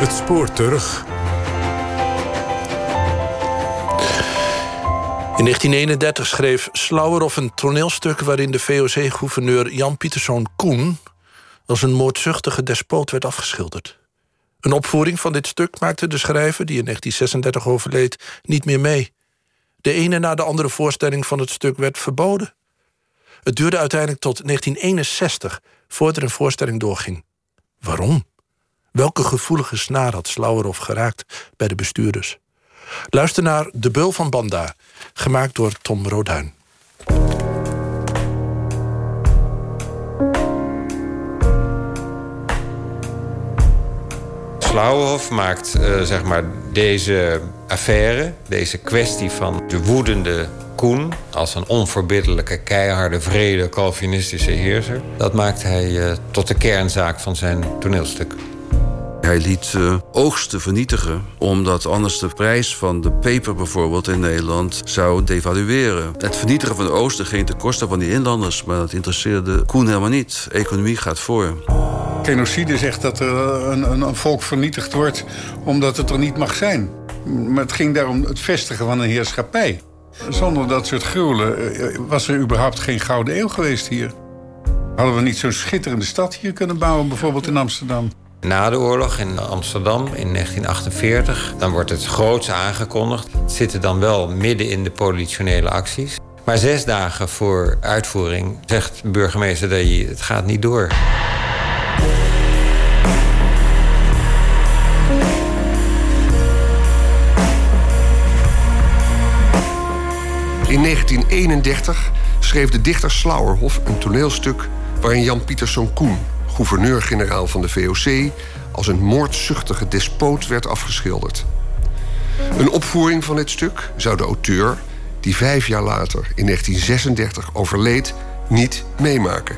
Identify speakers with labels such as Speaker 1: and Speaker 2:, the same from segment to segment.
Speaker 1: Het spoor terug.
Speaker 2: In 1931 schreef Slauerhoff een toneelstuk waarin de VOC-gouverneur Jan Pieterszoon Koen als een moordzuchtige despoot werd afgeschilderd. Een opvoering van dit stuk maakte de schrijver, die in 1936 overleed, niet meer mee. De ene na de andere voorstelling van het stuk werd verboden. Het duurde uiteindelijk tot 1961 voordat er een voorstelling doorging. Waarom? Welke gevoelige snaar had Slauerhoff geraakt bij de bestuurders? Luister naar De Beul van Banda, gemaakt door Tom Roduin.
Speaker 3: Slauwenhof maakt uh, zeg maar deze affaire, deze kwestie van de woedende Koen als een onverbiddelijke, keiharde, vrede, Calvinistische heerser. Dat maakt hij uh, tot de kernzaak van zijn toneelstuk.
Speaker 4: Hij liet uh, oogsten vernietigen, omdat anders de prijs van de peper bijvoorbeeld in Nederland zou devalueren. Het vernietigen van de oosten ging ten koste van die inlanders, maar dat interesseerde Koen helemaal niet. Economie gaat voor.
Speaker 5: Genocide zegt dat er een, een, een volk vernietigd wordt omdat het er niet mag zijn. Maar het ging daarom het vestigen van een heerschappij. Zonder dat soort gruwelen eh, was er überhaupt geen gouden eeuw geweest hier. Hadden we niet zo'n schitterende stad hier kunnen bouwen, bijvoorbeeld in Amsterdam?
Speaker 3: Na de oorlog in Amsterdam in 1948, dan wordt het groots aangekondigd. Het zit dan wel midden in de politionele acties. Maar zes dagen voor uitvoering zegt burgemeester dat het gaat niet door.
Speaker 6: In 1931 schreef de dichter Slauerhoff een toneelstuk waarin Jan Pieterszoon Koen, gouverneur-generaal van de VOC, als een moordzuchtige despoot werd afgeschilderd. Een opvoering van dit stuk zou de auteur, die vijf jaar later in 1936 overleed, niet meemaken.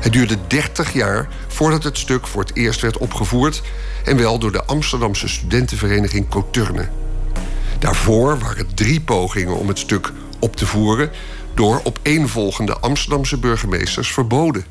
Speaker 6: Het duurde 30 jaar voordat het stuk voor het eerst werd opgevoerd en wel door de Amsterdamse studentenvereniging Coturne. Daarvoor waren drie pogingen om het stuk op te voeren door opeenvolgende Amsterdamse burgemeesters verboden.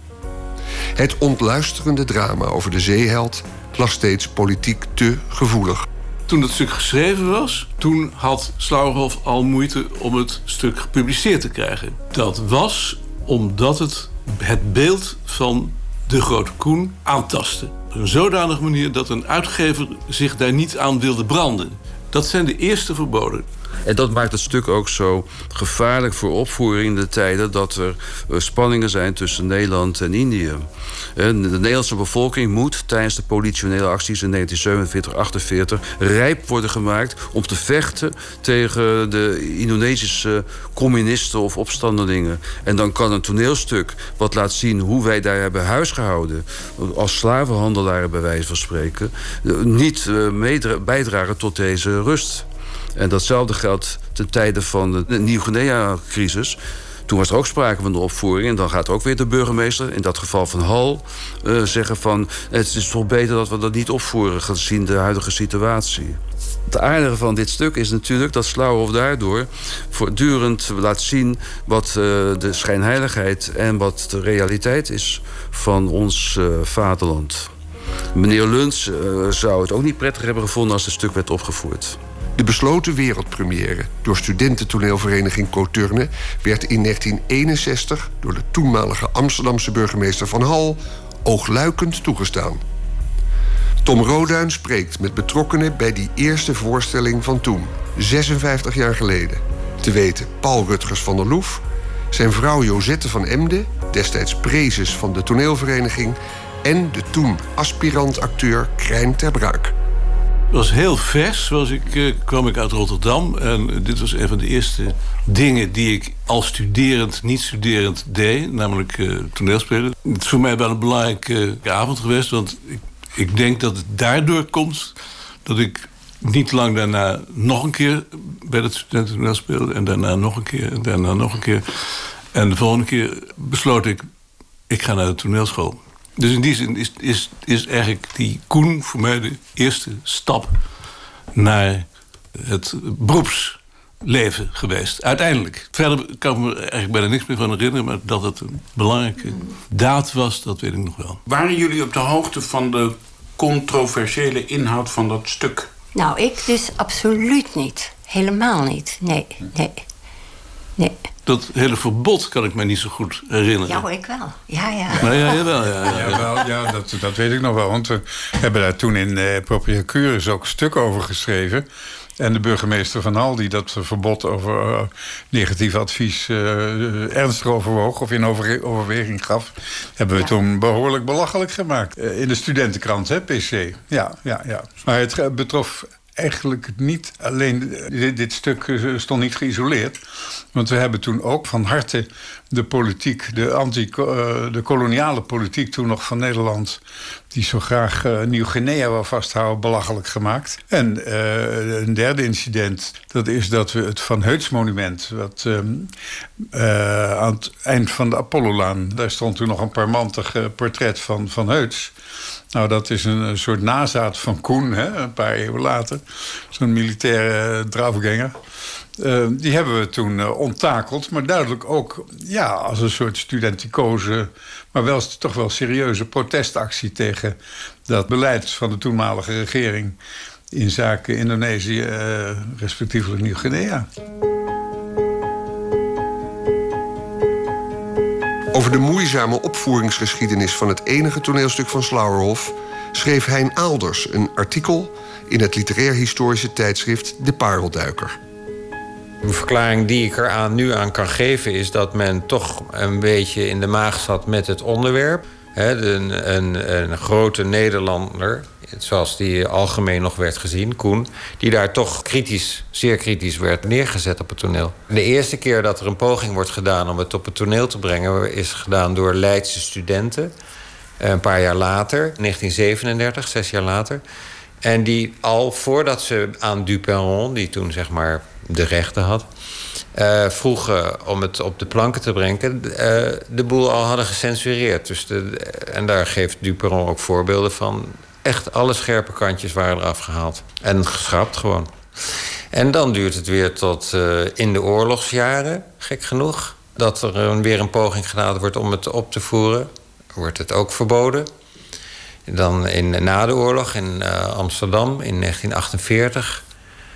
Speaker 6: Het ontluisterende drama over de zeeheld lag steeds politiek te gevoelig.
Speaker 7: Toen het stuk geschreven was, toen had Slauerhoff al moeite om het stuk gepubliceerd te krijgen. Dat was omdat het het beeld van de grote Koen aantastte. Op een zodanige manier dat een uitgever zich daar niet aan wilde branden. Dat zijn de eerste verboden.
Speaker 4: En dat maakt het stuk ook zo gevaarlijk voor opvoering in de tijden dat er eh, spanningen zijn tussen Nederland en Indië. Eh, de Nederlandse bevolking moet tijdens de politionele acties in 1947-48 rijp worden gemaakt om te vechten tegen de Indonesische communisten of opstandelingen. En dan kan een toneelstuk wat laat zien hoe wij daar hebben huisgehouden, als slavenhandelaren bij wijze van spreken, eh, niet bijdragen tot deze rust. En datzelfde geldt ten tijde van de Nieuw-Guinea-crisis. Toen was er ook sprake van de opvoering. En dan gaat ook weer de burgemeester, in dat geval van Hal, uh, zeggen van... het is toch beter dat we dat niet opvoeren gezien de huidige situatie. Het aardige van dit stuk is natuurlijk dat Slauwhof daardoor voortdurend laat zien wat uh, de schijnheiligheid en wat de realiteit is van ons uh, vaderland. Meneer Luns zou het ook niet prettig hebben gevonden als het stuk werd opgevoerd.
Speaker 6: De besloten wereldpremière door studententoneelvereniging Coturne werd in 1961 door de toenmalige Amsterdamse burgemeester Van Hal oogluikend toegestaan. Tom Roduin spreekt met betrokkenen bij die eerste voorstelling van toen, 56 jaar geleden. Te weten Paul Rutgers van der Loef, zijn vrouw Josette van Emden, destijds prezes van de toneelvereniging, en de toen aspirant-acteur Krijn ter.
Speaker 7: Het was heel vers. Was ik, uh, kwam ik uit Rotterdam. En dit was een van de eerste dingen die ik als studerend, niet studerend deed. Namelijk uh, toneelspelen. Het is voor mij wel een belangrijke avond geweest. Want ik, ik denk dat het daardoor komt dat ik niet lang daarna nog een keer bij het studententoneel speelde. En daarna nog een keer. En daarna nog een keer. En de volgende keer besloot ik, ik ga naar de toneelschool. Dus in die zin is, is, is eigenlijk die Koen voor mij de eerste stap naar het beroepsleven. leven geweest. Uiteindelijk. Verder kan ik me eigenlijk bijna niks meer van herinneren... maar dat het een belangrijke daad was, dat weet ik nog wel.
Speaker 8: Waren jullie op de hoogte van de controversiële inhoud van dat stuk?
Speaker 9: Nou, ik dus absoluut niet. Helemaal niet. Nee, nee. Nee.
Speaker 7: Dat hele verbod kan ik me niet zo goed herinneren.
Speaker 9: Ja, ik wel. Ja, ja.
Speaker 7: Maar ja, jawel, ja, ja.
Speaker 5: Ja, wel, ja dat, dat weet ik nog wel. Want we hebben daar toen in eh, Propria Curis ook een stuk over geschreven. En de burgemeester van Al, die dat verbod over uh, negatief advies uh, ernstig overwoog... of in over, overweging gaf, hebben we ja. toen behoorlijk belachelijk gemaakt. Uh, in de studentenkrant, hè, PC. Ja, ja, ja. Maar het betrof eigenlijk niet alleen... Dit, dit, stuk stond niet geïsoleerd. Want we hebben toen ook van harte de politiek... de, anti, uh, de koloniale politiek toen nog van Nederland... die zo graag uh, Nieuw-Guinea wil vasthouden, belachelijk gemaakt. En uh, een derde incident, dat is dat we het Van Heuts monument... wat aan het eind van de Apollolaan... daar stond toen nog een parmantig portret van Van Heuts... Nou, dat is een, een soort nazaat van Koen, hè, een paar eeuwen later. Zo'n militaire draafganger. Uh, die hebben we toen uh, onttakeld. Maar duidelijk ook ja, als een soort studenticoze... maar wel toch wel serieuze protestactie... tegen dat beleid van de toenmalige regering... in zaken Indonesië, uh, respectievelijk Nieuw-Guinea.
Speaker 6: Over de moeizame opvoeringsgeschiedenis van het enige toneelstuk van Slauerhof schreef Hein Aalders een artikel in het literair-historische tijdschrift De Parelduiker.
Speaker 3: De verklaring die ik er aan, nu aan kan geven is dat men toch een beetje in de maag zat met het onderwerp. een, een, een grote Nederlander, zoals die algemeen nog werd gezien, Koen... die daar toch kritisch, zeer kritisch werd neergezet op het toneel. De eerste keer dat er een poging wordt gedaan om het op het toneel te brengen... is gedaan door Leidse studenten. Een paar jaar later, 1937, zes jaar later. En die al voordat ze aan Duperron, die toen zeg maar de rechten had... Uh, vroegen om het op de planken te brengen... Uh, de boel al hadden gecensureerd. Dus de, en daar geeft Duperron ook voorbeelden van. Echt alle scherpe kantjes waren eraf gehaald. En geschrapt gewoon. En dan duurt het weer tot in de oorlogsjaren, gek genoeg... dat er weer een poging gedaan wordt om het op te voeren. Wordt het ook verboden. Dan in, na de oorlog in Amsterdam in 1948...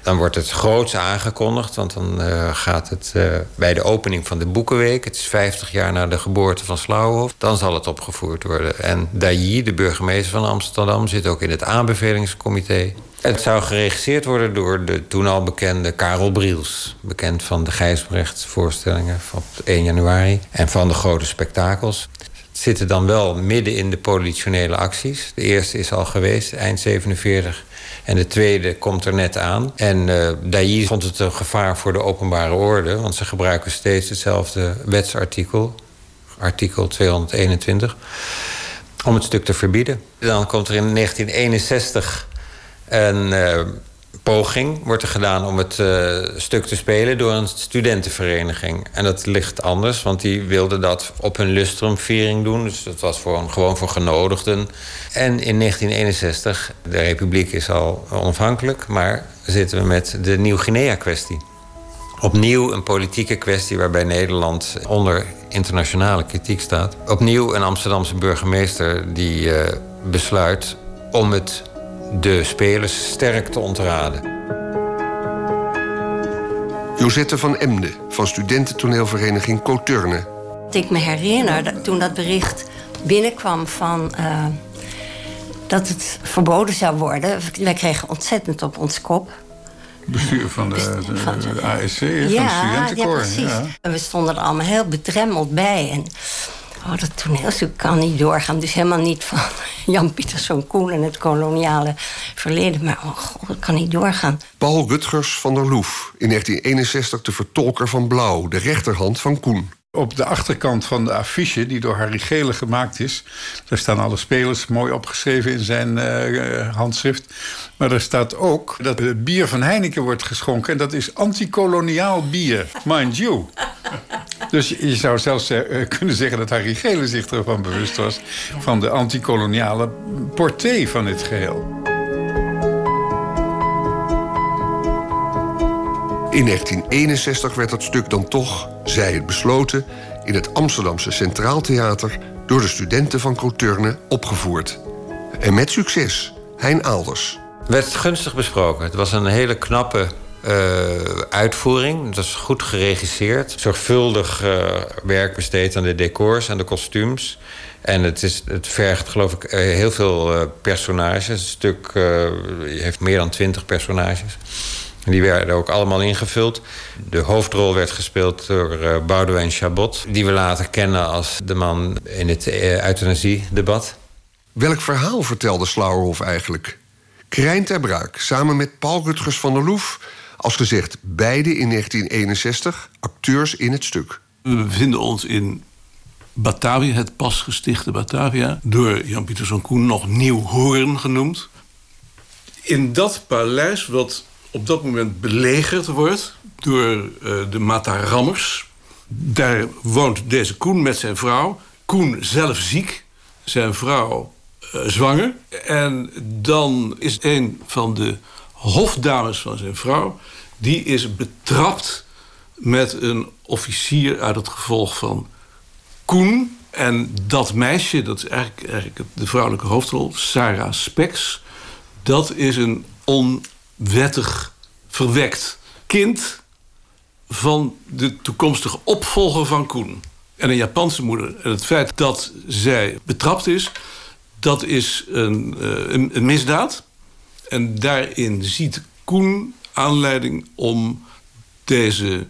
Speaker 3: Dan wordt het groots aangekondigd, want dan uh, gaat het uh, bij de opening van de Boekenweek... het is 50 jaar na de geboorte van Slauwhof... dan zal het opgevoerd worden. En Dailly, de burgemeester van Amsterdam, zit ook in het aanbevelingscomité. Het zou geregisseerd worden door de toen al bekende Karel Briels. Bekend van de Gijsbrecht-voorstellingen van 1 januari... en van de grote spektakels zitten dan wel midden in de politionele acties. De eerste is al geweest, eind 47. En de tweede komt er net aan. En uh, vond het een gevaar voor de openbare orde... want ze gebruiken steeds hetzelfde wetsartikel, artikel 221... om het stuk te verbieden. Dan komt er in 1961 een... Uh, poging wordt er gedaan om het uh, stuk te spelen door een studentenvereniging. En dat ligt anders, want die wilden dat op hun lustrumviering doen. Dus dat was voor, gewoon voor genodigden. En in 1961, de republiek is al onafhankelijk... maar zitten we met de Nieuw-Guinea-kwestie. Opnieuw een politieke kwestie waarbij Nederland onder internationale kritiek staat. Opnieuw een Amsterdamse burgemeester die uh, besluit om het de spelers sterk te ontraden.
Speaker 6: Josette van Emde van studententoneelvereniging Coturne.
Speaker 9: Ik me herinner dat toen dat bericht binnenkwam van uh, dat het verboden zou worden. Wij kregen ontzettend op ons kop.
Speaker 5: Bestuur van de, de, van de, de ASC,
Speaker 9: ja,
Speaker 5: van de studentenkoor.
Speaker 9: Ja, precies. Ja. En we stonden er allemaal heel bedremmeld bij. En Oh, dat toneelstuk kan niet doorgaan. Dus helemaal niet van Jan Pieterszoon Koen en het koloniale verleden. Maar oh god, dat kan niet doorgaan.
Speaker 6: Paul Rutgers van der Loef, in 1961 de vertolker van Blauw, de rechterhand van Koen.
Speaker 5: Op de achterkant van de affiche, die door Harry Gele gemaakt is... daar staan alle spelers mooi opgeschreven in zijn uh, handschrift. Maar er staat ook dat het bier van Heineken wordt geschonken... en dat is antikoloniaal bier, mind you. Dus je zou zelfs uh, kunnen zeggen dat Harry Gele zich ervan bewust was... van de antikoloniale portée van dit geheel.
Speaker 6: In 1961 werd dat stuk dan toch, zij het besloten, in het Amsterdamse Centraal Theater door de studenten van Coturne opgevoerd. En met succes, Hein Aalders.
Speaker 3: Werd gunstig besproken. Het was een hele knappe uitvoering. Het was goed geregisseerd. Zorgvuldig uh, werk besteed aan de decors, aan de kostuums. En het, is, het vergt, geloof ik, uh, heel veel personages. Het stuk heeft meer dan twintig personages. Die werden ook allemaal ingevuld. De hoofdrol werd gespeeld door uh, Chabot... die we later kennen als de man in het uh, euthanasie-debat.
Speaker 6: Welk verhaal vertelde Slauerhoff eigenlijk? Krijn ter Braak, samen met Paul Rutgers van der Loef... als gezegd beide in 1961 acteurs in het stuk.
Speaker 7: We bevinden ons in Batavia, het pas gestichte Batavia... door Jan Pieterszoon Koen nog Nieuw Hoorn genoemd. In dat paleis, wat op dat moment belegerd wordt door uh, de Matarammers. Daar woont deze Koen met zijn vrouw. Koen zelf ziek, zijn vrouw zwanger. En dan is een van de hofdames van zijn vrouw... die is betrapt met een officier uit het gevolg van Koen. En dat meisje, dat is eigenlijk, eigenlijk de vrouwelijke hoofdrol, Sarah Spex... dat is een onwettig verwekt kind van de toekomstige opvolger van Koen. En een Japanse moeder. En het feit dat zij betrapt is, dat is een, uh, een, een misdaad. En daarin ziet Koen aanleiding om deze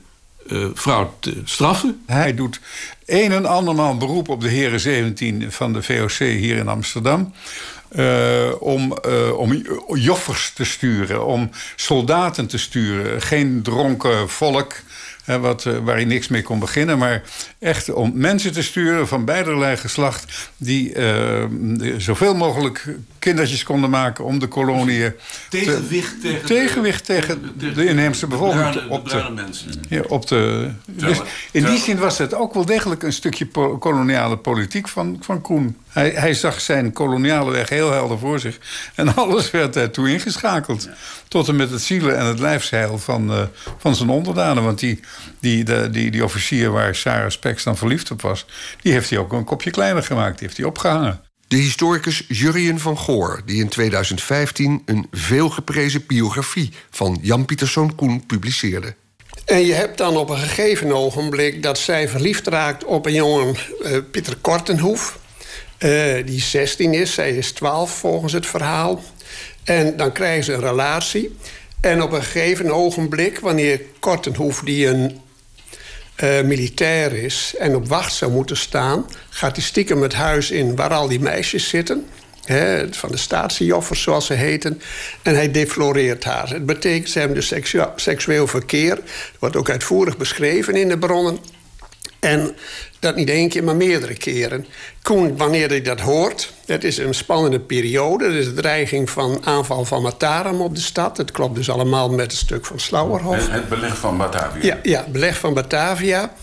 Speaker 7: uh, vrouw te straffen.
Speaker 5: Hij doet een en andermaal beroep op de heren 17 van de VOC hier in Amsterdam. Uh, om, om joffers te sturen, om soldaten te sturen. Geen dronken volk hè, wat, uh, waar hij niks mee kon beginnen. Maar echt om mensen te sturen van beiderlei geslacht... die zoveel mogelijk kindertjes konden maken om de koloniën...
Speaker 7: Tegenwicht te, tegen,
Speaker 5: tegenwicht tegen de, de inheemse bevolking.
Speaker 7: De op de, mensen.
Speaker 5: Ja, op de, dus in die zin was het ook wel degelijk een stukje koloniale politiek van, van Koen. Hij, hij, zag zijn koloniale weg heel helder voor zich. En alles werd daartoe ingeschakeld. Ja. Tot en met het zielen en het lijfsheil van, uh, van zijn onderdanen. Want die, die, de, die, die officier waar Sarah Spex dan verliefd op was... die heeft hij ook een kopje kleiner gemaakt. Die heeft hij opgehangen.
Speaker 6: De historicus Jurien van Goor, die in 2015 een veelgeprezen biografie van Jan Pieterszoon Koen publiceerde.
Speaker 10: En je hebt dan op een gegeven ogenblik dat zij verliefd raakt op een jongen, uh, Pieter Kortenhoef. Uh, die 16 is, zij is 12 volgens het verhaal. En dan krijgen ze een relatie. En op een gegeven ogenblik, wanneer Kortenhoef, die een uh, militair is en op wacht zou moeten staan, gaat hij stiekem het huis in waar al die meisjes zitten. Van de statiejoffers, zoals ze heten. En hij defloreert haar. Het betekent hebben dus seksueel, verkeer. Wordt ook uitvoerig beschreven in de bronnen. En dat niet één keer, maar meerdere keren. Koen, wanneer hij dat hoort, het is een spannende periode. Er is de dreiging van aanval van Mataram op de stad. Het klopt dus allemaal met het stuk van Slauerhof.
Speaker 8: Het, het beleg van Batavia.
Speaker 10: Ja, ja, beleg van Batavia.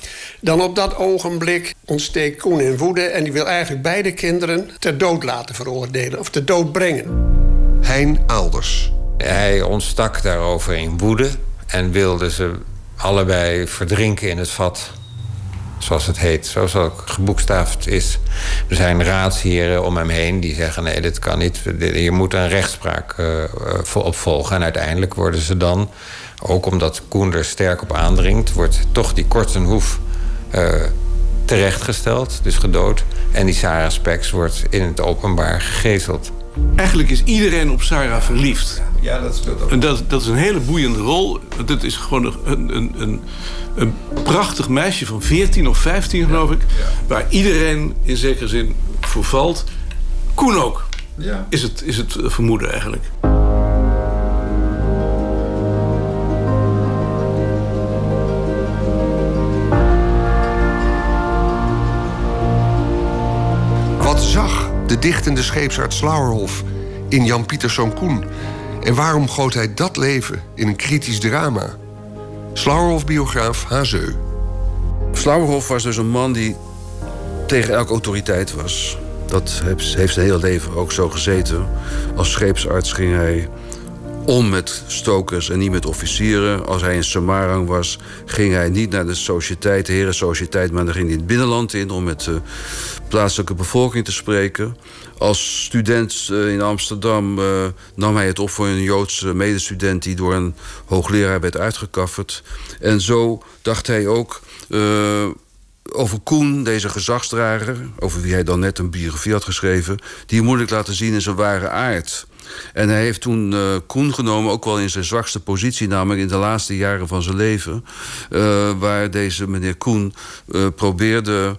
Speaker 10: Dan op dat ogenblik ontsteekt Koen in woede... en die wil eigenlijk beide kinderen ter dood laten veroordelen. Of ter dood brengen.
Speaker 6: Hein Aalders.
Speaker 3: Hij ontstak daarover in woede... en wilde ze allebei verdrinken in het vat zoals het heet, zoals ook geboekstaafd is. Er zijn raadsheren om hem heen die zeggen: nee, dit kan niet. Je moet een rechtspraak uh, opvolgen. En uiteindelijk worden ze dan, ook omdat Koen er sterk op aandringt, wordt toch die Kortenhoef uh, terechtgesteld, dus gedood. En die Sarah Spex wordt in het openbaar gegezeld.
Speaker 7: Eigenlijk is iedereen op Sarah verliefd.
Speaker 5: Ja, dat speelt ook.
Speaker 7: En dat, dat is een hele boeiende rol. Dat is gewoon een, een, een, een prachtig meisje van 14 of 15, geloof ik. Ja. Waar iedereen in zekere zin voor valt. Koen ook. Ja. Is, het, is het vermoeden eigenlijk.
Speaker 6: De dichtende scheepsarts Slauerhof in Jan Pieterszoon Koen? En waarom goot hij dat leven in een kritisch drama? Slauerhof-biograaf Hazeu.
Speaker 4: Slauerhof was dus een man die tegen elke autoriteit was. Dat heeft zijn hele leven ook zo gezeten. Als scheepsarts ging hij om met stokers en niet met officieren. Als hij in Samarang was, ging hij niet naar de sociëteit, de herensociëteit... maar dan ging hij het binnenland in om met de plaatselijke bevolking te spreken. Als student eh, in Amsterdam uh, nam hij het op voor een Joodse medestudent... die door een hoogleraar werd uitgekafferd. En zo dacht hij ook... Over Koen, deze gezagsdrager, over wie hij dan net een biografie had geschreven, die moet ik laten zien in zijn ware aard. En hij heeft toen uh, Koen genomen, ook wel in zijn zwakste positie, namelijk in de laatste jaren van zijn leven, uh, waar deze meneer Koen uh, probeerde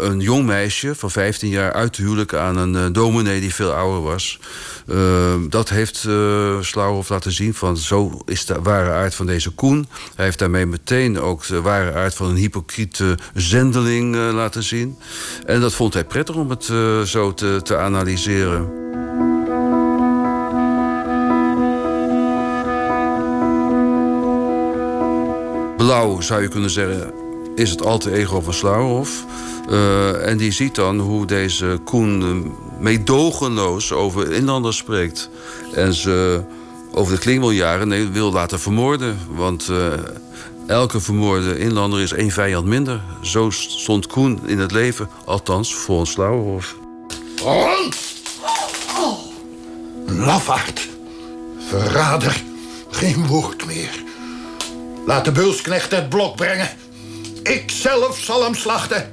Speaker 4: een jong meisje van 15 jaar uit te huwelijken aan een dominee die veel ouder was. Dat heeft uh, laten zien van zo is de ware aard van deze Koen. Hij heeft daarmee meteen ook de ware aard van een hypocriete zendeling laten zien. En dat vond hij prettig om het zo te, te analyseren. Blauw zou je kunnen zeggen is het alter ego van Slauerhoff. Uh, en die ziet dan hoe deze Koen meedogenloos over inlanders spreekt. En ze over de klingeljaren wil laten vermoorden. Want uh, elke vermoorde inlander is één vijand minder. Zo stond Koen in het leven, althans volgens Slauerhoff.
Speaker 11: Oh. Lafaard. Verrader. Geen woord meer. Laat de beulsknecht het blok brengen. Ik zelf zal hem slachten.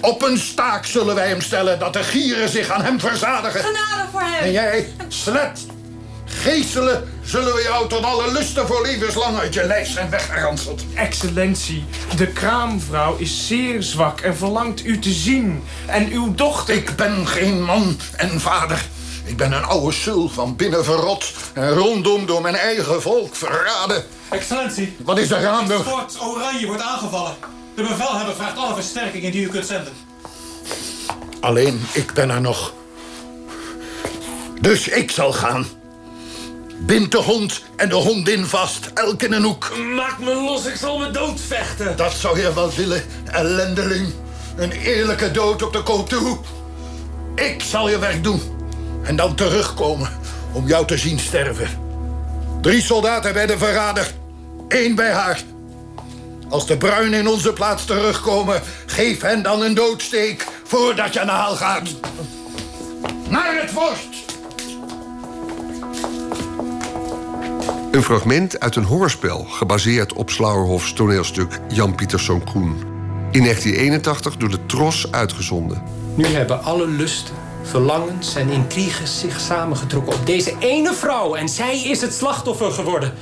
Speaker 11: Op een staak zullen wij hem stellen dat de gieren zich aan hem verzadigen.
Speaker 12: Genade voor hem.
Speaker 11: En jij, slet, geestelen, zullen we jou tot alle lusten voor levenslang uit je lijst zijn weggeranseld.
Speaker 13: Excellentie, de kraamvrouw is zeer zwak en verlangt u te zien. En uw dochter...
Speaker 11: Ik ben geen man en vader. Ik ben een oude sul van binnen verrot en rondom door mijn eigen volk verraden.
Speaker 14: Excellentie.
Speaker 11: Wat is er gaande?
Speaker 14: Fort Oranje wordt aangevallen. De bevelhebber vraagt alle versterkingen die u kunt zenden.
Speaker 11: Alleen ik ben er nog. Dus ik zal gaan. Bind de hond en de hondin vast, elk in een hoek.
Speaker 14: Maak me los, ik zal me doodvechten.
Speaker 11: Dat zou je wel willen, ellendeling. Een eerlijke dood op de koop toe. Ik zal je werk doen. En dan terugkomen om jou te zien sterven. Drie soldaten bij de verrader. Eén bij haar. Als de bruinen in onze plaats terugkomen, geef hen dan een doodsteek voordat je naar haal gaat. Naar het vorst!
Speaker 6: Een fragment uit een hoorspel gebaseerd op Slauerhofs toneelstuk Jan Pieterszoon Koen. In 1981 door de Tros uitgezonden.
Speaker 15: Nu hebben alle lusten, verlangens en intriges zich samengetrokken op deze ene vrouw en zij is het slachtoffer geworden.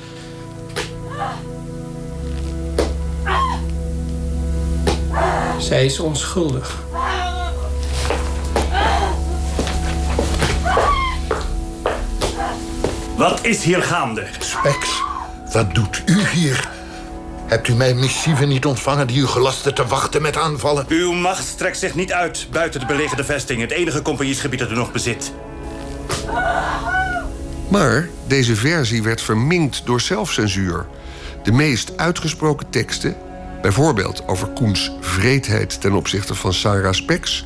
Speaker 15: Zij is onschuldig.
Speaker 14: Wat is hier gaande?
Speaker 11: Spex, wat doet u hier? Hebt u mijn missieve niet ontvangen die u gelastte te wachten met aanvallen?
Speaker 14: Uw macht strekt zich niet uit buiten de belegerde vesting. Het enige compagniesgebied dat u nog bezit.
Speaker 6: Maar deze versie werd verminkt door zelfcensuur. De meest uitgesproken teksten, bijvoorbeeld over Koens vreedheid ten opzichte van Sarah Spex,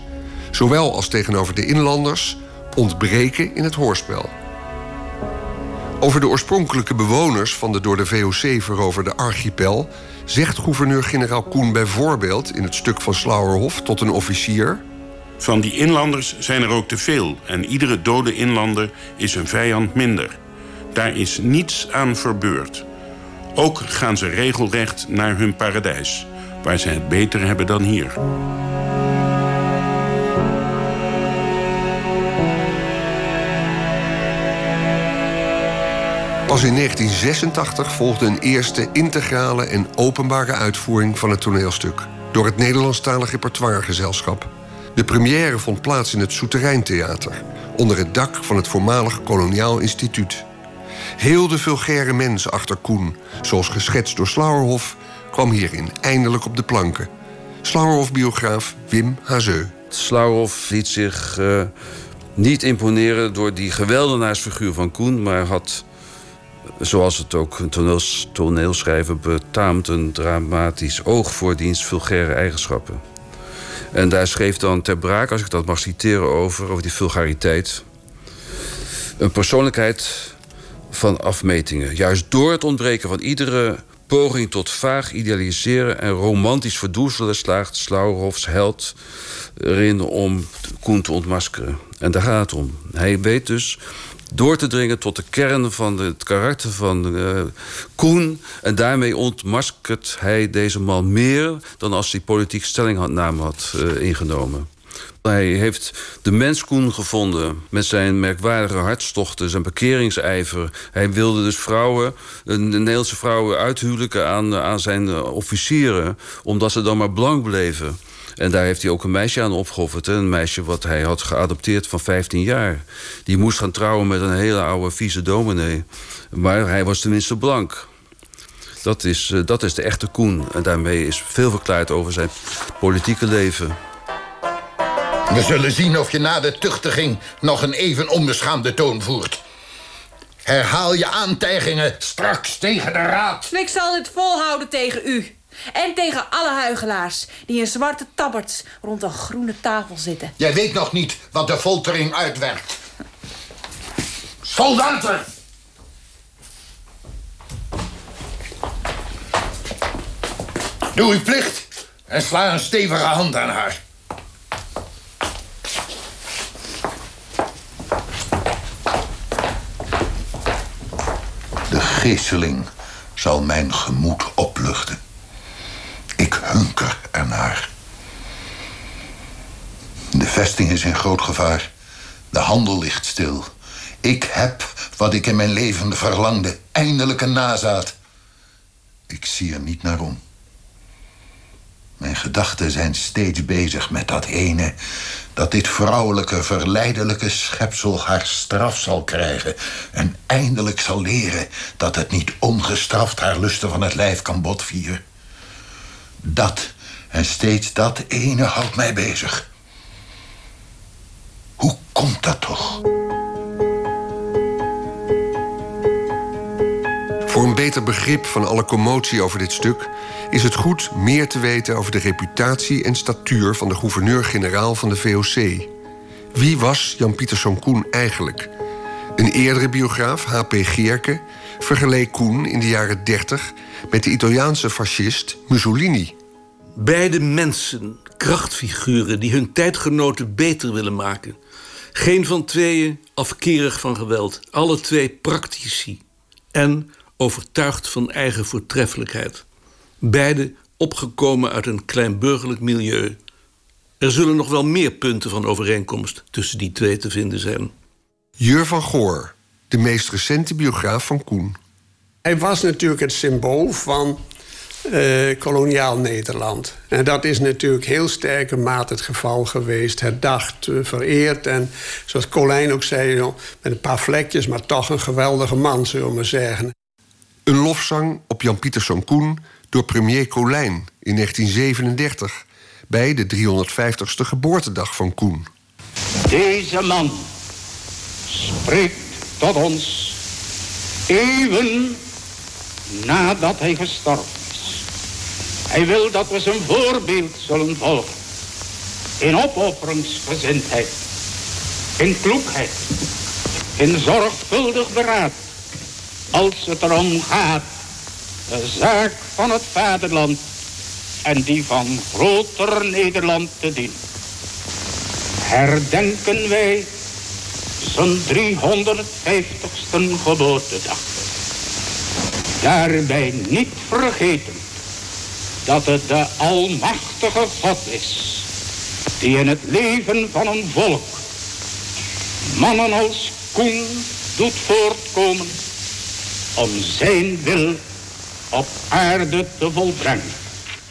Speaker 6: zowel als tegenover de inlanders, ontbreken in het hoorspel. Over de oorspronkelijke bewoners van de door de VOC veroverde archipel zegt gouverneur-generaal Koen bijvoorbeeld in het stuk van Slauerhof tot een officier.
Speaker 8: Van die inlanders zijn er ook te veel en iedere dode inlander is een vijand minder. Daar is niets aan verbeurd. Ook gaan ze regelrecht naar hun paradijs, waar ze het beter hebben dan hier.
Speaker 6: Pas in 1986 volgde een eerste integrale en openbare uitvoering van het toneelstuk door het Nederlandstalig repertoiregezelschap. De première vond plaats in het Souterreintheater, onder het dak van het voormalig Koloniaal Instituut. Heel de vulgaire mens achter Koen, zoals geschetst door Slauerhoff, kwam hierin eindelijk op de planken. Slauerhoff-biograaf Wim Hazeu.
Speaker 4: Slauerhoff liet zich uh, niet imponeren door die geweldenaarsfiguur van Koen, maar had, zoals het ook een toneels, toneelschrijver betaamt, een dramatisch oog voor diens vulgaire eigenschappen. En daar schreef dan ter braak, als ik dat mag citeren over, over die vulgariteit. Een persoonlijkheid van afmetingen. Juist door het ontbreken van iedere poging tot vaag idealiseren en romantisch verdoezelen slaagt Slauerhofs held erin om Koen te ontmaskeren. En daar gaat het om. Hij weet dus door te dringen tot de kern van het karakter van uh, Koen. En daarmee ontmaskert hij deze man meer dan als hij politiek stellingname had uh, ingenomen. Hij heeft de mens Koen gevonden met zijn merkwaardige hartstochten, zijn bekeringcijver. Hij wilde dus vrouwen, de Nederlandse vrouwen uithuwelijken aan, aan zijn officieren, omdat ze dan maar blank bleven. En daar heeft hij ook een meisje aan opgeofferd. Een meisje wat hij had geadopteerd van 15 jaar. Die moest gaan trouwen met een hele oude vieze dominee. Maar hij was tenminste blank. Dat is, uh, dat is de echte Koen. En daarmee is veel verklaard over zijn politieke leven.
Speaker 11: We zullen zien of je na de tuchtiging nog een even onbeschaamde toon voert. Herhaal je aantijgingen straks tegen de raad.
Speaker 12: Ik zal dit volhouden tegen u. En tegen alle huigelaars die in zwarte tabberts rond een groene tafel zitten.
Speaker 11: Jij weet nog niet wat de foltering uitwerkt. Soldaten! Doe uw plicht en sla een stevige hand aan haar. De geesteling zal mijn gemoed opluchten. Hunker ernaar. De vesting is in groot gevaar. De handel ligt stil. Ik heb wat ik in mijn leven verlangde. Eindelijk een nazaat. Ik zie er niet naar om. Mijn gedachten zijn steeds bezig met dat ene... dat dit vrouwelijke, verleidelijke schepsel haar straf zal krijgen... en eindelijk zal leren dat het niet ongestraft... haar lusten van het lijf kan botvieren. Dat en steeds dat ene houdt mij bezig. Hoe komt dat toch?
Speaker 6: Voor een beter begrip van alle commotie over dit stuk is het goed meer te weten over de reputatie en statuur van de gouverneur-generaal van de VOC. Wie was Jan Pieterszoon Koen eigenlijk? Een eerdere biograaf, H.P. Geerke, vergeleek Koen in de jaren 30 met de Italiaanse fascist Mussolini.
Speaker 7: Beide mensen, krachtfiguren die hun tijdgenoten beter willen maken. Geen van tweeën afkerig van geweld, alle twee praktici en overtuigd van eigen voortreffelijkheid. Beide opgekomen uit een kleinburgerlijk milieu. Er zullen nog wel meer punten van overeenkomst tussen die twee te vinden zijn.
Speaker 6: Jur van Goor, de meest recente biograaf van Koen.
Speaker 10: Hij was natuurlijk het symbool van uh, koloniaal Nederland. En dat is natuurlijk heel sterke mate het geval geweest. Herdacht, uh, vereerd. En zoals Colijn ook zei, met een paar vlekjes... maar toch een geweldige man, zullen we maar zeggen.
Speaker 6: Een lofzang op Jan Pieterszoon Koen door premier Colijn in 1937... bij de 350ste geboortedag van Koen.
Speaker 16: Deze man spreekt tot ons even nadat hij gestorven hij wil dat we zijn voorbeeld zullen volgen. In opofferingsgezindheid. In kloekheid. In zorgvuldig beraad. Als het erom gaat de zaak van het vaderland en die van groter Nederland te dienen. Herdenken wij zijn 350ste geboortedag. Daarbij niet vergeten dat het de almachtige God is die in het leven van een volk mannen als Koen doet voortkomen om zijn wil op aarde te volbrengen.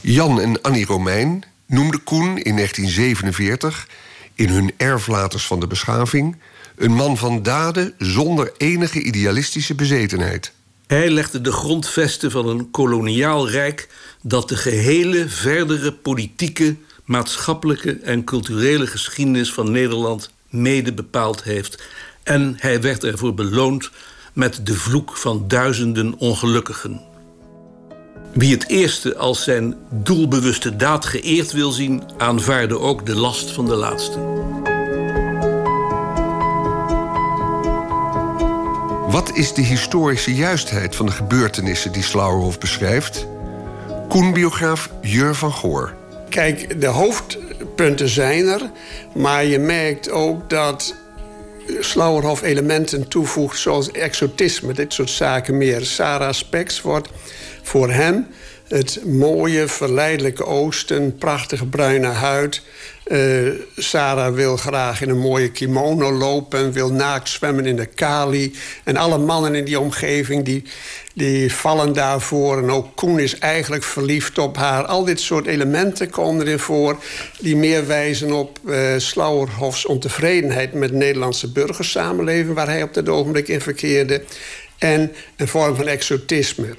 Speaker 6: Jan en Annie Romein noemden Koen in 1947 in hun erflaters van de beschaving een man van daden zonder enige idealistische bezetenheid.
Speaker 7: Hij legde de grondvesten van een koloniaal rijk dat de gehele verdere politieke, maatschappelijke en culturele geschiedenis van Nederland mede bepaald heeft. En hij werd ervoor beloond met de vloek van duizenden ongelukkigen. Wie het eerste als zijn doelbewuste daad geëerd wil zien, aanvaarde ook de last van de laatste.
Speaker 6: Wat is de historische juistheid van de gebeurtenissen die Slauerhoff beschrijft? Koen-biograaf Jur van Goor.
Speaker 10: Kijk, de hoofdpunten zijn er, maar je merkt ook dat Slauerhoff elementen toevoegt zoals exotisme, dit soort zaken meer. Sarah Spex wordt voor hem het mooie, verleidelijke oosten, prachtige bruine huid. Uh, Sarah wil graag in een mooie kimono lopen, wil naakt zwemmen in de Kali. En alle mannen in die omgeving die, die vallen daarvoor. En ook Koen is eigenlijk verliefd op haar. Al dit soort elementen komen erin voor... die meer wijzen op uh, Slauerhofs ontevredenheid... met de Nederlandse burgersamenleving... waar hij op dat ogenblik in verkeerde. En een vorm van exotisme.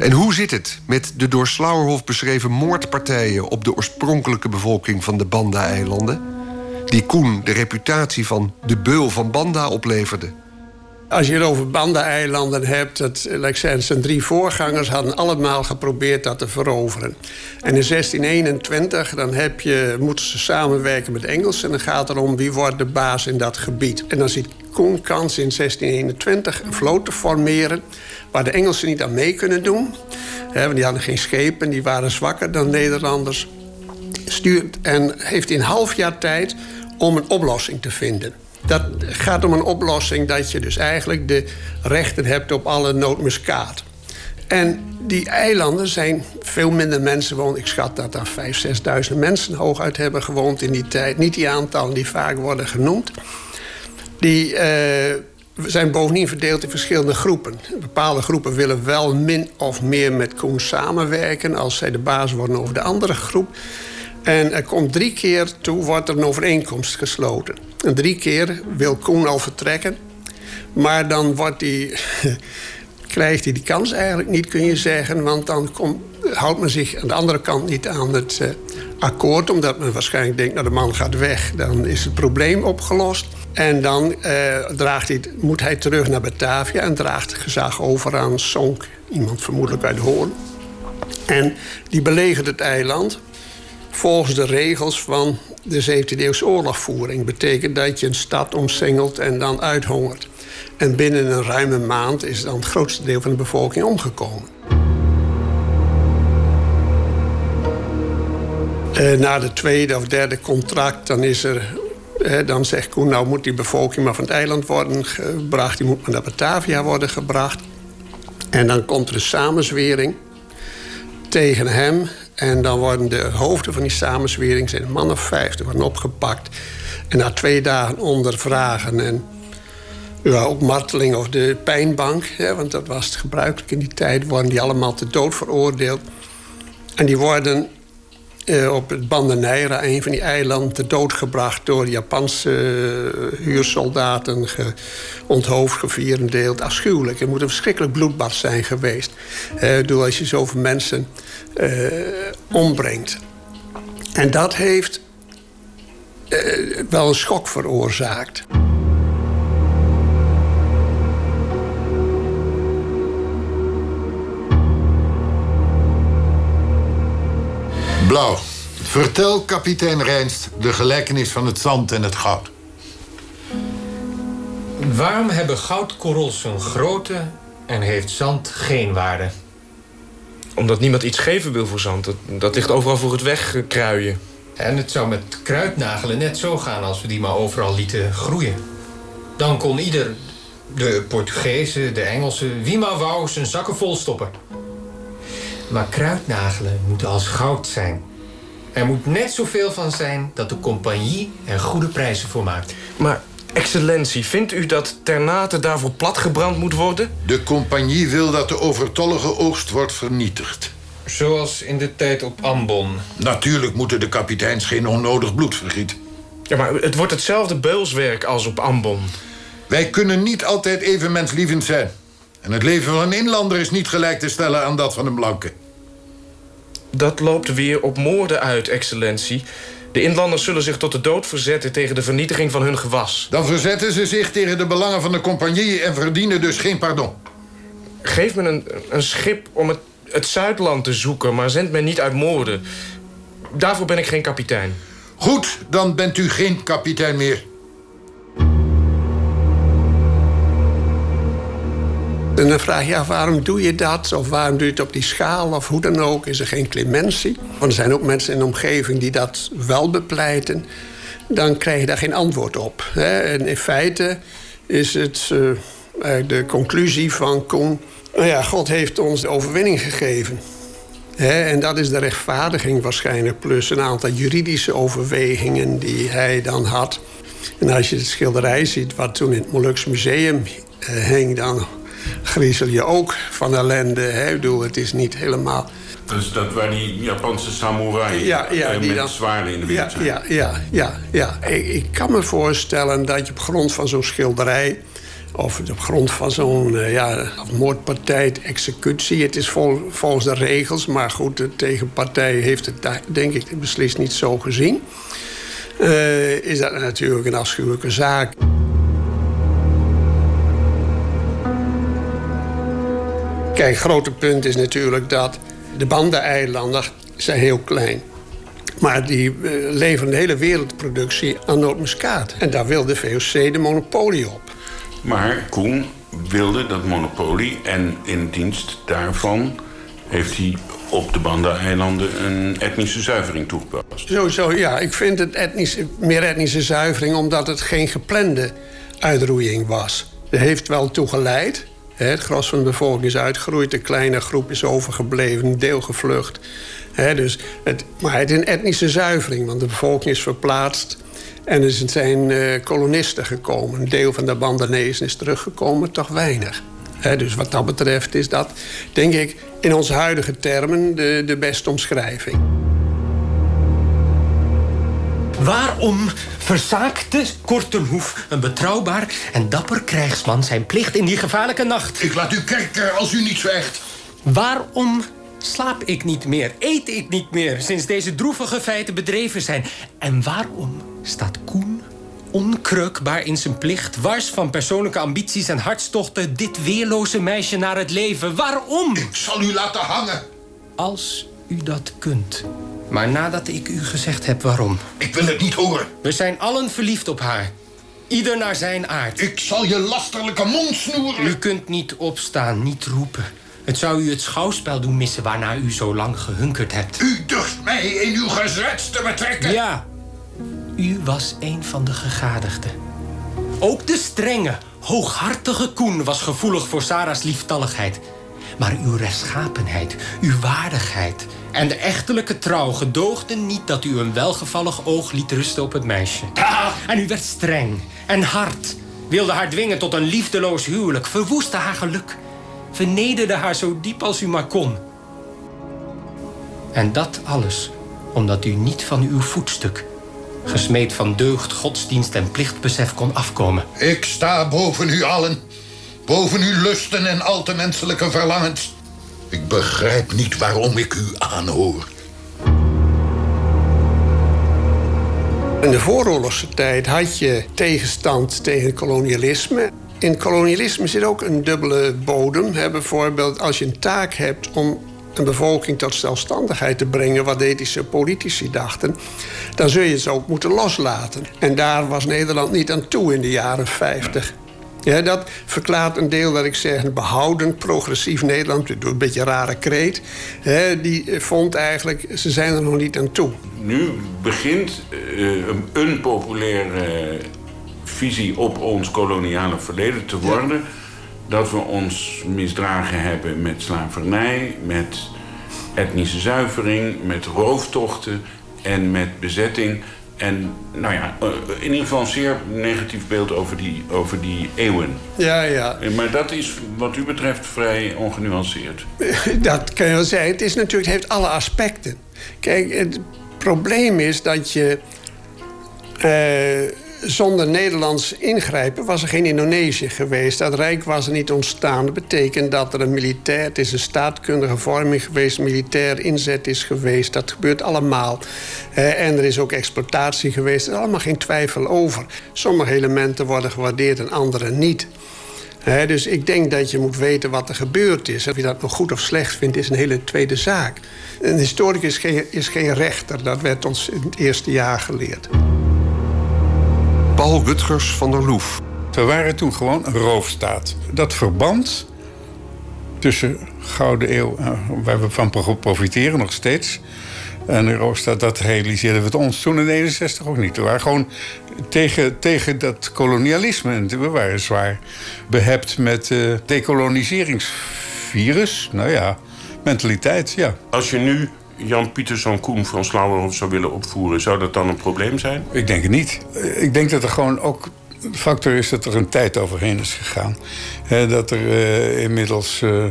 Speaker 6: En hoe zit het met de door Slauerhoff beschreven moordpartijen op de oorspronkelijke bevolking van de Banda-eilanden? Die Koen de reputatie van de beul van Banda opleverde.
Speaker 10: Als je het over Banda-eilanden hebt, dat, like zijn drie voorgangers hadden allemaal geprobeerd dat te veroveren. En in 1621 dan heb je, moeten ze samenwerken met Engelsen en dan gaat het erom wie wordt de baas in dat gebied. En dan ziet Koen kans in 1621 een vloot te formeren waar de Engelsen niet aan mee kunnen doen. want die hadden geen schepen, die waren zwakker dan Nederlanders. Stuurt en heeft in half jaar tijd om een oplossing te vinden. Dat gaat om een oplossing dat je dus eigenlijk de rechten hebt op alle nootmuskaat. En die eilanden zijn veel minder mensen wonen. Ik schat dat daar 5.000, 6.000 mensen hooguit hebben gewoond in die tijd. Niet die aantallen die vaak worden genoemd. Die uh, zijn bovendien verdeeld in verschillende groepen. Bepaalde groepen willen wel min of meer met Koen samenwerken... als zij de baas worden over de andere groep. En er komt drie keer toe, wordt er een overeenkomst gesloten. En drie keer wil Koen al vertrekken. Maar dan wordt krijgt hij die kans eigenlijk niet, kun je zeggen. Want dan houdt men zich aan de andere kant niet aan het uh, akkoord. Omdat men waarschijnlijk denkt, nou de man gaat weg. Dan is het probleem opgelost. En dan uh, draagt hij, moet hij terug naar Batavia en draagt gezag over aan Sonk. Iemand vermoedelijk uit Hoorn. En die belegert het eiland volgens de regels van de 17e eeuwse oorlogvoering. Betekent dat je een stad omsingelt en dan uithongert. En binnen een ruime maand is dan het grootste deel van de bevolking omgekomen. Uh, na de tweede of derde contract dan is er dan zegt Koen, nou moet die bevolking maar van het eiland worden gebracht. Die moet maar naar Batavia worden gebracht. En dan komt er een samenzwering tegen hem. En dan worden de hoofden van die samenzwering, zijn man of vijftig, worden opgepakt. En na twee dagen ondervragen en ja, ook marteling of de pijnbank... Hè, want dat was gebruikelijk in die tijd... worden die allemaal te dood veroordeeld. En die worden uh, op het Bandeneira, een van die eilanden, te dood gebracht door Japanse uh, huursoldaten, ge, onthoofd, gevierendeeld. Afschuwelijk. Het moet een verschrikkelijk bloedbad zijn geweest. Uh, door als je zoveel mensen ombrengt. En dat heeft wel een schok veroorzaakt.
Speaker 11: Blauw. Vertel kapitein Rijnst de gelijkenis van het zand en het goud.
Speaker 15: Waarom hebben goudkorrels een grootte en heeft zand geen waarde?
Speaker 13: Omdat niemand iets geven wil voor zand. Dat, dat ligt overal voor het wegkruien.
Speaker 15: En het zou met kruidnagelen net zo gaan als we die maar overal lieten groeien. Dan kon ieder, de Portugezen, de Engelsen, wie maar wou, zijn zakken vol stoppen. Maar kruidnagelen moeten als goud zijn. Er moet net zoveel van zijn dat de compagnie er goede prijzen voor maakt.
Speaker 13: Maar, excellentie, vindt u dat Ternate daarvoor platgebrand moet worden?
Speaker 11: De compagnie wil dat de overtollige oogst wordt vernietigd.
Speaker 15: Zoals in de tijd op Ambon.
Speaker 11: Natuurlijk moeten de kapiteins geen onnodig bloed vergieten.
Speaker 13: Ja, maar het wordt hetzelfde beulswerk als op Ambon.
Speaker 11: Wij kunnen niet altijd even menslievend zijn. En het leven van een inlander is niet gelijk te stellen aan dat van een blanke.
Speaker 13: Dat loopt weer op moorden uit, excellentie. De inlanders zullen zich tot de dood verzetten tegen de vernietiging van hun gewas.
Speaker 11: Dan verzetten ze zich tegen de belangen van de compagnie en verdienen dus geen pardon.
Speaker 13: Geef me een, een schip om het, het Zuidland te zoeken, maar zend mij niet uit moorden. Daarvoor ben ik geen kapitein.
Speaker 11: Goed, dan bent u geen kapitein meer.
Speaker 10: En dan vraag je af, waarom doe je dat? Of waarom doe je het op die schaal? Of hoe dan ook, is er geen clementie? Want er zijn ook mensen in de omgeving die dat wel bepleiten. Dan krijg je daar geen antwoord op. En in feite is het uh, de conclusie van Koen... Nou ja, God heeft ons de overwinning gegeven. en dat is de rechtvaardiging waarschijnlijk... plus een aantal juridische overwegingen die hij dan had. En als je het schilderij ziet wat toen in het Molukse Museum uh, hing... dan griezel je ook van ellende. Hè? Ik bedoel, het is niet helemaal...
Speaker 8: Dus dat waar die Japanse samurai
Speaker 10: ja, ja,
Speaker 8: eh,
Speaker 10: die
Speaker 8: met
Speaker 10: dan-
Speaker 8: zwaarden in de
Speaker 10: ja,
Speaker 8: wind zijn.
Speaker 10: ja, ja, ja, ja. Ik, ik kan me voorstellen dat je op grond van zo'n schilderij... of op grond van zo'n eh, ja, moordpartij, executie... het is vol- volgens de regels, maar goed, de tegenpartij heeft het denk ik beslist niet zo gezien... Eh, is dat natuurlijk een afschuwelijke zaak. Kijk, het grote punt is natuurlijk dat de bandeneilanden zijn heel klein. Maar die eh, leveren de hele wereldproductie aan nootmuskaat. En daar wil de VOC de monopolie op.
Speaker 8: Maar Koen wilde dat monopolie en in dienst daarvan heeft hij op de Banda-eilanden een etnische zuivering toegepast.
Speaker 10: Sowieso, ja. Ik vind het etnische, meer etnische zuivering... omdat het geen geplande uitroeiing was. Er heeft wel toe geleid. Het gros van de bevolking is uitgeroeid. Een kleine groep is overgebleven, een deel gevlucht. Dus het, maar het is een etnische zuivering, want de bevolking is verplaatst. En er zijn eh, kolonisten gekomen. Een deel van de Bandanezen is teruggekomen, toch weinig. Dus wat dat betreft is dat, denk ik, in onze huidige termen de, de beste omschrijving.
Speaker 17: Waarom verzaakte Kortenhoef, een betrouwbaar en dapper krijgsman, zijn plicht in die gevaarlijke nacht?
Speaker 11: Ik laat u kerken als u niet zwijgt.
Speaker 17: Waarom slaap ik niet meer, eet ik niet meer, sinds deze droevige feiten bedreven zijn? En waarom staat Koen onkreukbaar in zijn plicht, wars van persoonlijke ambities en hartstochten, dit weerloze meisje naar het leven? Waarom? Ik
Speaker 11: zal u laten hangen.
Speaker 17: Als u dat kunt. Maar nadat ik u gezegd heb waarom.
Speaker 11: Ik wil het niet horen.
Speaker 17: We zijn allen verliefd op haar. Ieder naar zijn aard.
Speaker 11: Ik zal je lasterlijke mond snoeren.
Speaker 17: U kunt niet opstaan, niet roepen. Het zou u het schouwspel doen missen waarnaar u zo lang gehunkerd hebt.
Speaker 11: U durft mij in uw gezwets te betrekken.
Speaker 17: Ja, u was een van de gegadigden. Ook de strenge, hooghartige Koen was gevoelig voor Sarah's lieftalligheid. Maar uw rechtschapenheid, uw waardigheid en de echtelijke trouw gedoogden niet dat u een welgevallig oog liet rusten op het meisje. En u werd streng en hard, wilde haar dwingen tot een liefdeloos huwelijk, verwoestte haar geluk, vernederde haar zo diep als u maar kon. En dat alles omdat u niet van uw voetstuk, gesmeed van deugd, godsdienst en plichtbesef, kon afkomen.
Speaker 11: Ik sta boven u allen. Boven uw lusten en al te menselijke verlangens. Ik begrijp niet waarom ik u aanhoor.
Speaker 10: In de vooroorlogse tijd had je tegenstand tegen kolonialisme. In kolonialisme zit ook een dubbele bodem. Bijvoorbeeld als je een taak hebt om een bevolking tot zelfstandigheid te brengen, wat ethische politici dachten, dan zul je ze ook moeten loslaten. En daar was Nederland niet aan toe in de jaren 50. Ja, dat verklaart een deel dat ik zeg behoudend progressief Nederland. Een beetje een rare kreet. Hè, die vond eigenlijk, ze zijn er nog niet aan toe.
Speaker 8: Nu begint eh, een- een populaire visie op ons koloniale verleden te worden. Dat we ons misdragen hebben met slavernij, met etnische zuivering, met rooftochten en met bezetting. En nou ja, eh, in ieder geval een zeer negatief beeld over die, over die eeuwen.
Speaker 10: Ja, ja.
Speaker 8: Maar dat is wat u betreft vrij ongenuanceerd.
Speaker 10: Dat kan je wel zeggen. Het, is natuurlijk, het heeft alle aspecten. Kijk, het probleem is dat je... eh, zonder Nederlands ingrijpen was er geen Indonesië geweest. Dat rijk was er niet ontstaan. Dat betekent dat er een militair... Het is een staatkundige vorming geweest. Militair inzet is geweest. Dat gebeurt allemaal. En er is ook exploitatie geweest. Er is allemaal geen twijfel over. Sommige elementen worden gewaardeerd en andere niet. Dus ik denk dat je moet weten wat er gebeurd is. Of je dat nog goed of slecht vindt, is een hele tweede zaak. Een historicus is geen rechter. Dat werd ons in het eerste jaar geleerd.
Speaker 6: Paul Rutgers van der Loef.
Speaker 5: We waren toen gewoon een roofstaat. Dat verband tussen Gouden Eeuw, uh, waar we van profiteren nog steeds. En Eurostad, dat realiseerden we het ons toen in 61 ook niet. We waren gewoon tegen, tegen dat kolonialisme. En we waren zwaar behept met uh, decoloniseringsvirus. Nou ja, mentaliteit, ja.
Speaker 8: Als je nu Jan Pieterszoon Koen van Slauwerhof zou willen opvoeren... zou dat dan een probleem zijn?
Speaker 5: Ik denk het niet. Ik denk dat er gewoon ook factor is dat er een tijd overheen is gegaan. dat er uh, inmiddels... Uh,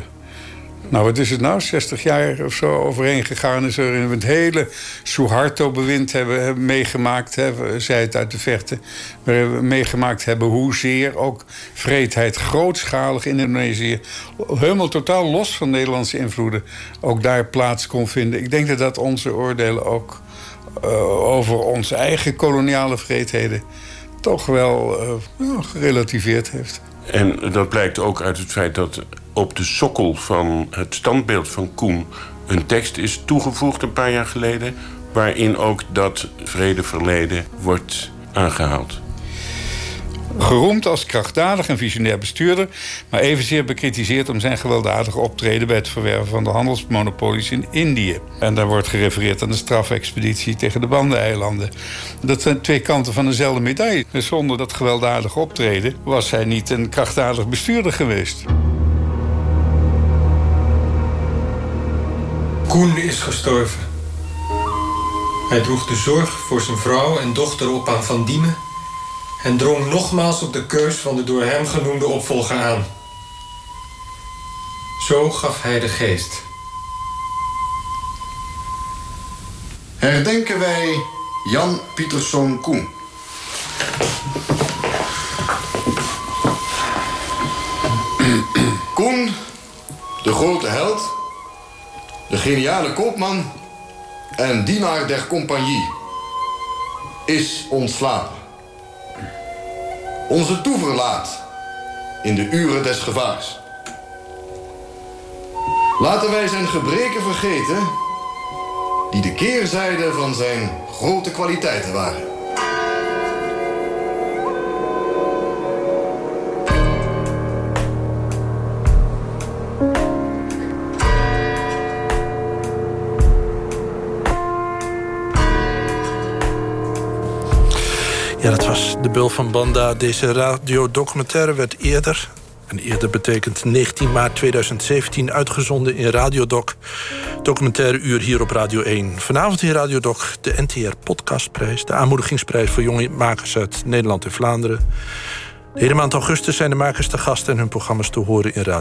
Speaker 5: nou, wat is het nou? 60 jaar of zo overheen gegaan is. Er we het hele Suharto-bewind hebben, hebben meegemaakt. Zij het uit de verte. We hebben meegemaakt hebben hoezeer ook vreedheid grootschalig in Indonesië. Helemaal totaal los van Nederlandse invloeden. Ook daar plaats kon vinden. Ik denk dat dat onze oordelen ook uh, over onze eigen koloniale vreedheden toch wel uh, gerelativeerd heeft.
Speaker 8: En dat blijkt ook uit het feit dat op de sokkel van het standbeeld van Koen een tekst is toegevoegd een paar jaar geleden, waarin ook dat vredeverleden wordt aangehaald.
Speaker 5: Geroemd als krachtdadig en visionair bestuurder, maar evenzeer bekritiseerd om zijn gewelddadige optreden bij het verwerven van de handelsmonopolies in Indië. En daar wordt gerefereerd aan de strafexpeditie tegen de Bandeneilanden. Dat zijn twee kanten van dezelfde medaille. Zonder dat gewelddadige optreden was hij niet een krachtdadig bestuurder geweest.
Speaker 15: Koen is gestorven. Hij droeg de zorg voor zijn vrouw en dochter op aan Van Diemen en drong nogmaals op de keus van de door hem genoemde opvolger aan. Zo gaf hij de geest.
Speaker 11: Herdenken wij Jan Pieterszoon Koen. Koen, de grote held, de geniale koopman en dienaar der compagnie, is ontslapen onze toeverlaat in de uren des gevaars. Laten wij zijn gebreken vergeten, die de keerzijde van zijn grote kwaliteiten waren.
Speaker 2: Dat was de Bul van Banda. Deze radiodocumentaire werd eerder... en eerder betekent 19 maart 2017 uitgezonden in Radiodoc. Documentaire uur hier op Radio 1. Vanavond in Radiodoc de NTR Podcastprijs... de aanmoedigingsprijs voor jonge makers uit Nederland en Vlaanderen. De hele maand augustus zijn de makers te gast... en hun programma's te horen in Radio